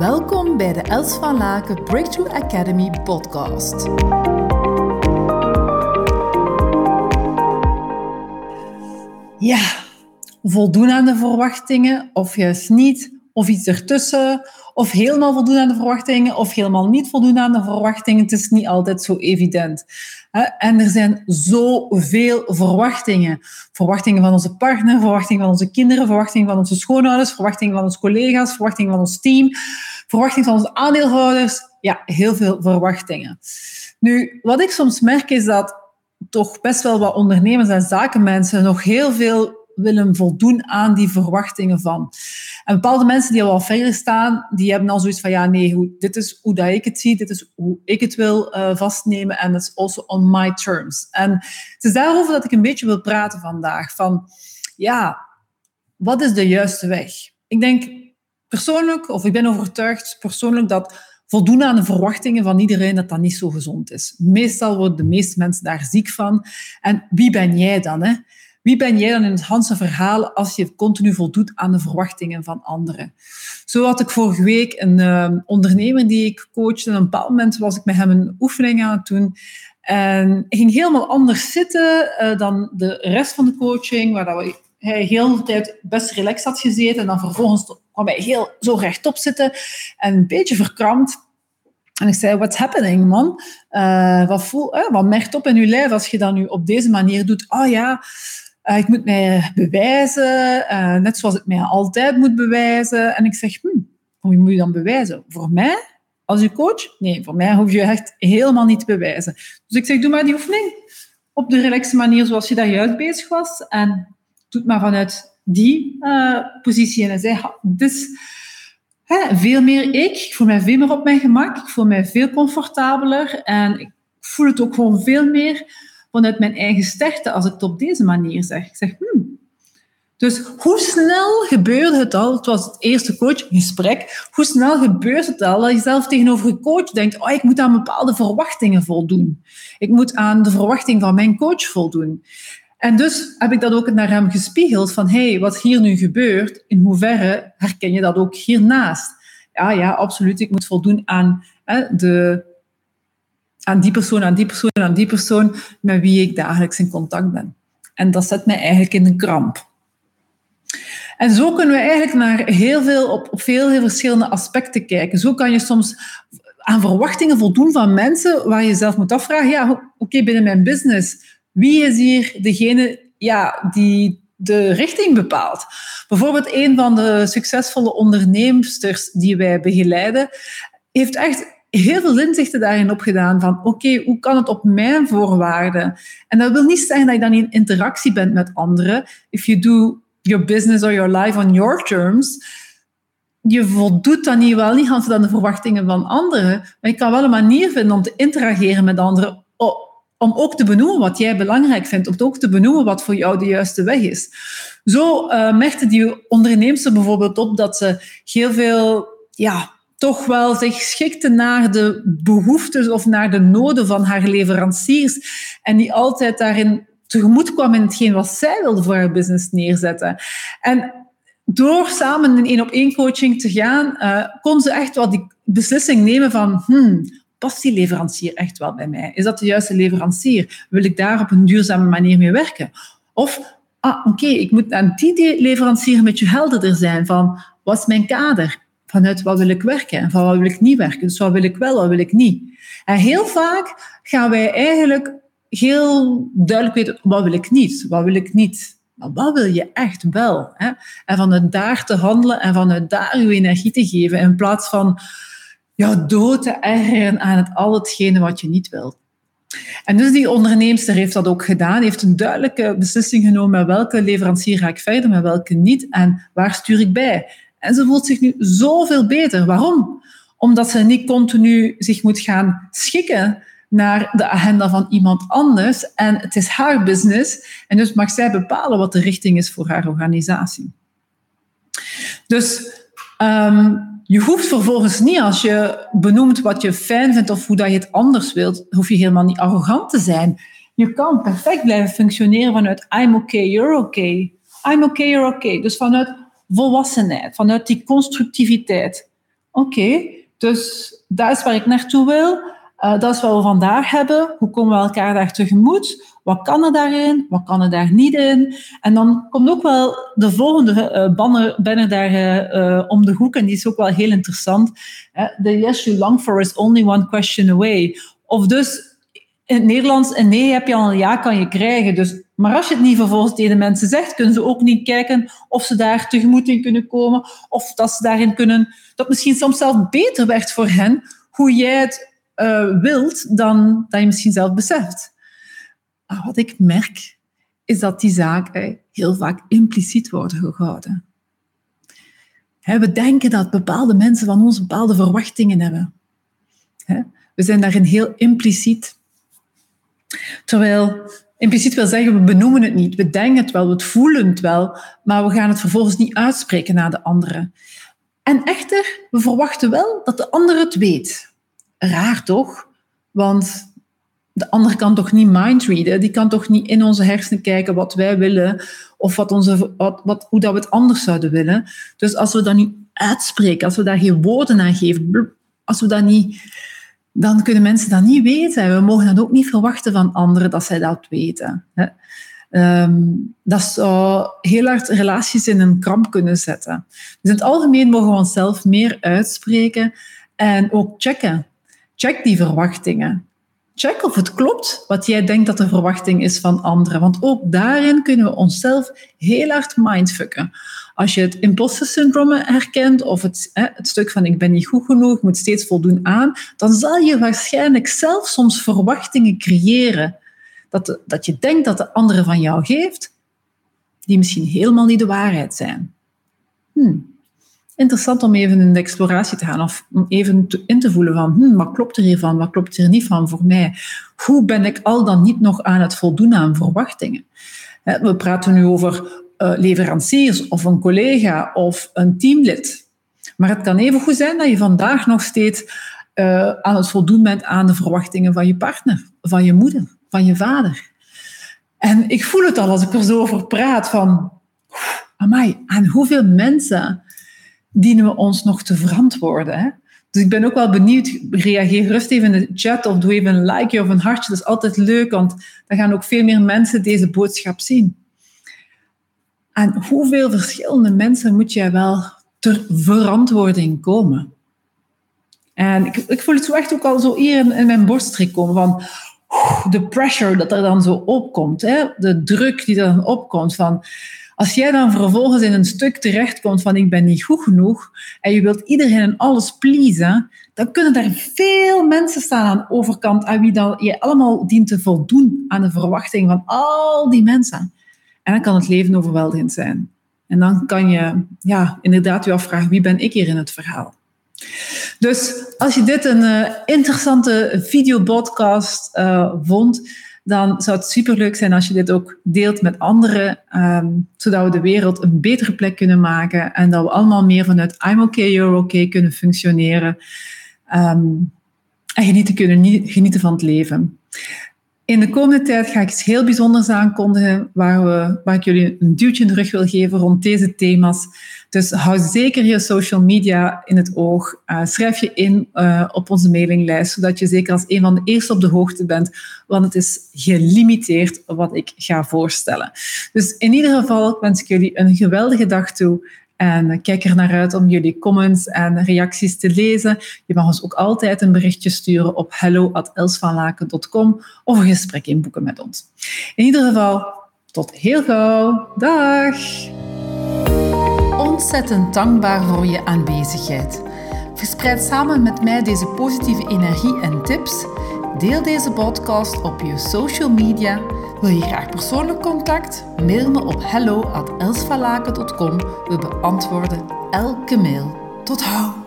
Welkom bij de Els van Laken Breakthrough Academy podcast. Ja, voldoen aan de verwachtingen of juist niet, of iets ertussen, of helemaal voldoen aan de verwachtingen of helemaal niet voldoen aan de verwachtingen. Het is niet altijd zo evident. En er zijn zoveel verwachtingen. Verwachtingen van onze partner, verwachtingen van onze kinderen, verwachtingen van onze schoonouders, verwachtingen van onze collega's, verwachtingen van ons team, verwachtingen van onze aandeelhouders. Ja, heel veel verwachtingen. Nu, wat ik soms merk is dat toch best wel wat ondernemers en zakenmensen nog heel veel willen voldoen aan die verwachtingen van. En bepaalde mensen die al wat verder staan, die hebben al zoiets van, ja, nee, dit is hoe dat ik het zie, dit is hoe ik het wil uh, vastnemen en it's also on my terms. En het is daarover dat ik een beetje wil praten vandaag, van, ja, wat is de juiste weg? Ik denk persoonlijk, of ik ben overtuigd persoonlijk, dat voldoen aan de verwachtingen van iedereen, dat dat niet zo gezond is. Meestal worden de meeste mensen daar ziek van. En wie ben jij dan? Hè? Wie ben jij dan in het Hanse verhaal als je continu voldoet aan de verwachtingen van anderen? Zo had ik vorige week een uh, ondernemer die ik coachte. Op een bepaald moment was ik met hem een oefening aan het doen. En hij ging helemaal anders zitten uh, dan de rest van de coaching, waar hij heel de tijd best relaxed had gezeten. En dan vervolgens kwam hij heel zo rechtop zitten en een beetje verkrampt. En ik zei, what's happening, man? Uh, wat, voel, uh, wat merkt op in je lijf als je dat nu op deze manier doet? Oh ja, uh, ik moet mij bewijzen, uh, net zoals ik mij altijd moet bewijzen. En ik zeg, hm, hoe moet je dan bewijzen? Voor mij? Als je coach? Nee, voor mij hoef je echt helemaal niet te bewijzen. Dus ik zeg, doe maar die oefening op de relaxe manier zoals je daar juist bezig was. En doe het maar vanuit die uh, positie. En hij zei, dus hè, veel meer ik. Ik voel mij veel meer op mijn gemak. Ik voel mij veel comfortabeler. En ik voel het ook gewoon veel meer vanuit mijn eigen sterkte als ik het op deze manier zeg. Ik zeg, hmm. Dus hoe snel gebeurde het al, het was het eerste coachgesprek, hoe snel gebeurt het al dat je zelf tegenover je coach denkt, oh, ik moet aan bepaalde verwachtingen voldoen. Ik moet aan de verwachting van mijn coach voldoen. En dus heb ik dat ook naar hem gespiegeld van, hey, wat hier nu gebeurt, in hoeverre herken je dat ook hiernaast? Ja, ja, absoluut, ik moet voldoen aan hè, de aan die persoon, aan die persoon, aan die persoon met wie ik dagelijks in contact ben. En dat zet mij eigenlijk in een kramp. En zo kunnen we eigenlijk naar heel veel, op, op veel heel verschillende aspecten kijken. Zo kan je soms aan verwachtingen voldoen van mensen waar je zelf moet afvragen, ja, oké, binnen mijn business, wie is hier degene ja, die de richting bepaalt? Bijvoorbeeld een van de succesvolle onderneemsters die wij begeleiden, heeft echt heel veel inzichten daarin opgedaan van oké, hoe kan het op mijn voorwaarden? En dat wil niet zeggen dat je dan in interactie bent met anderen. If you do your business or your life on your terms, je voldoet dan niet wel niet aan de verwachtingen van anderen, maar je kan wel een manier vinden om te interageren met anderen, om ook te benoemen wat jij belangrijk vindt, om ook te benoemen wat voor jou de juiste weg is. Zo uh, merkte die onderneemster bijvoorbeeld op dat ze heel veel ja, toch wel zich schikte naar de behoeftes of naar de noden van haar leveranciers. En die altijd daarin tegemoet kwam in hetgeen wat zij wilde voor haar business neerzetten. En door samen in één op één coaching te gaan, uh, kon ze echt wel die beslissing nemen van, hmm, past die leverancier echt wel bij mij? Is dat de juiste leverancier? Wil ik daar op een duurzame manier mee werken? Of, ah, oké, ik moet aan die leverancier een beetje helderder zijn van, wat is mijn kader? Vanuit wat wil ik werken en van wat wil ik niet werken. Dus wat wil ik wel, wat wil ik niet. En heel vaak gaan wij eigenlijk heel duidelijk weten, wat wil ik niet, wat wil ik niet. Maar wat wil je echt wel? Hè? En vanuit daar te handelen en vanuit daar je energie te geven, in plaats van ja, dood te ergeren aan het, al hetgene wat je niet wilt. En dus die onderneemster heeft dat ook gedaan, heeft een duidelijke beslissing genomen met welke leverancier ga ik verder, met welke niet en waar stuur ik bij. En ze voelt zich nu zoveel beter. Waarom? Omdat ze niet continu zich moet gaan schikken naar de agenda van iemand anders. En het is haar business. En dus mag zij bepalen wat de richting is voor haar organisatie. Dus um, je hoeft vervolgens niet, als je benoemt wat je fijn vindt of hoe dat je het anders wilt, hoef je helemaal niet arrogant te zijn. Je kan perfect blijven functioneren vanuit I'm okay, you're okay. I'm okay, you're okay. Dus vanuit volwassenheid, vanuit die constructiviteit. oké, dus dat is waar ik naartoe wil. Uh, dat is wat we vandaag hebben. Hoe komen we elkaar daar tegemoet? Wat kan er daarin? Wat kan er daar niet in? En dan komt ook wel de volgende uh, banner, daar uh, om de hoek. En die is ook wel heel interessant. The yes you long for is only one question away. Of dus in het Nederlands, een nee heb je al een ja kan je krijgen. Dus, maar als je het niet vervolgens tegen mensen zegt, kunnen ze ook niet kijken of ze daar tegemoet in kunnen komen. Of dat ze daarin kunnen, dat misschien soms zelf beter werd voor hen, hoe jij het uh, wilt dan dat je misschien zelf beseft. Wat ik merk, is dat die zaken heel vaak impliciet worden gehouden. we denken dat bepaalde mensen van ons bepaalde verwachtingen hebben. We zijn daarin heel impliciet. Terwijl impliciet wil zeggen, we benoemen het niet. We denken het wel, we voelen het wel, maar we gaan het vervolgens niet uitspreken naar de anderen. En echter, we verwachten wel dat de ander het weet. Raar toch? Want de ander kan toch niet mindreaden? Die kan toch niet in onze hersenen kijken wat wij willen of wat onze, wat, wat, hoe dat we het anders zouden willen. Dus als we dat niet uitspreken, als we daar geen woorden aan geven, als we dat niet, dan kunnen mensen dat niet weten. We mogen dat ook niet verwachten van anderen dat zij dat weten. Um, dat zou heel hard relaties in een kramp kunnen zetten. Dus in het algemeen mogen we onszelf meer uitspreken en ook checken check die verwachtingen. Check of het klopt wat jij denkt dat de verwachting is van anderen. Want ook daarin kunnen we onszelf heel hard mindfucken. Als je het imposter syndrome herkent of het, hè, het stuk van ik ben niet goed genoeg, moet steeds voldoen aan, dan zal je waarschijnlijk zelf soms verwachtingen creëren dat, dat je denkt dat de andere van jou geeft, die misschien helemaal niet de waarheid zijn. Hmm interessant om even in de exploratie te gaan of om even in te voelen van hm, wat klopt er hiervan, wat klopt er niet van voor mij? Hoe ben ik al dan niet nog aan het voldoen aan verwachtingen? We praten nu over uh, leveranciers of een collega of een teamlid. Maar het kan even goed zijn dat je vandaag nog steeds uh, aan het voldoen bent aan de verwachtingen van je partner, van je moeder, van je vader. En ik voel het al als ik er zo over praat van, amai, aan hoeveel mensen dienen we ons nog te verantwoorden. Hè? Dus ik ben ook wel benieuwd. Reageer rustig even in de chat of doe even een like of een hartje. Dat is altijd leuk, want dan gaan ook veel meer mensen deze boodschap zien. En hoeveel verschillende mensen moet jij wel ter verantwoording komen? En ik, ik voel het zo echt ook al zo hier in, in mijn borststreek komen van de pressure dat er dan zo opkomt. Hè? De druk die er dan opkomt van als jij dan vervolgens in een stuk terechtkomt van ik ben niet goed genoeg en je wilt iedereen en alles pleasen, dan kunnen er veel mensen staan aan de overkant aan wie dan je allemaal dient te voldoen aan de verwachting van al die mensen. En dan kan het leven overweldigend zijn. En dan kan je ja, inderdaad je afvragen, wie ben ik hier in het verhaal? Dus als je dit een uh, interessante videopodcast uh, vond, dan zou het superleuk zijn als je dit ook deelt met anderen, um, zodat we de wereld een betere plek kunnen maken en dat we allemaal meer vanuit I'm okay, you're okay kunnen functioneren um, en genieten kunnen genieten van het leven. In de komende tijd ga ik iets heel bijzonders aankondigen waar, we, waar ik jullie een duwtje in de rug wil geven rond deze thema's. Dus hou zeker je social media in het oog. Uh, schrijf je in uh, op onze mailinglijst, zodat je zeker als een van de eerste op de hoogte bent, want het is gelimiteerd wat ik ga voorstellen. Dus in ieder geval wens ik jullie een geweldige dag toe. En kijk er naar uit om jullie comments en reacties te lezen. Je mag ons ook altijd een berichtje sturen op hello.elsvanlaken.com of een gesprek inboeken met ons. In ieder geval, tot heel gauw. Dag! Ontzettend dankbaar voor je aanwezigheid. Verspreid samen met mij deze positieve energie en tips. Deel deze podcast op je social media wil je graag persoonlijk contact? Mail me op hello@elsvalaken.com. We beantwoorden elke mail. Tot hou!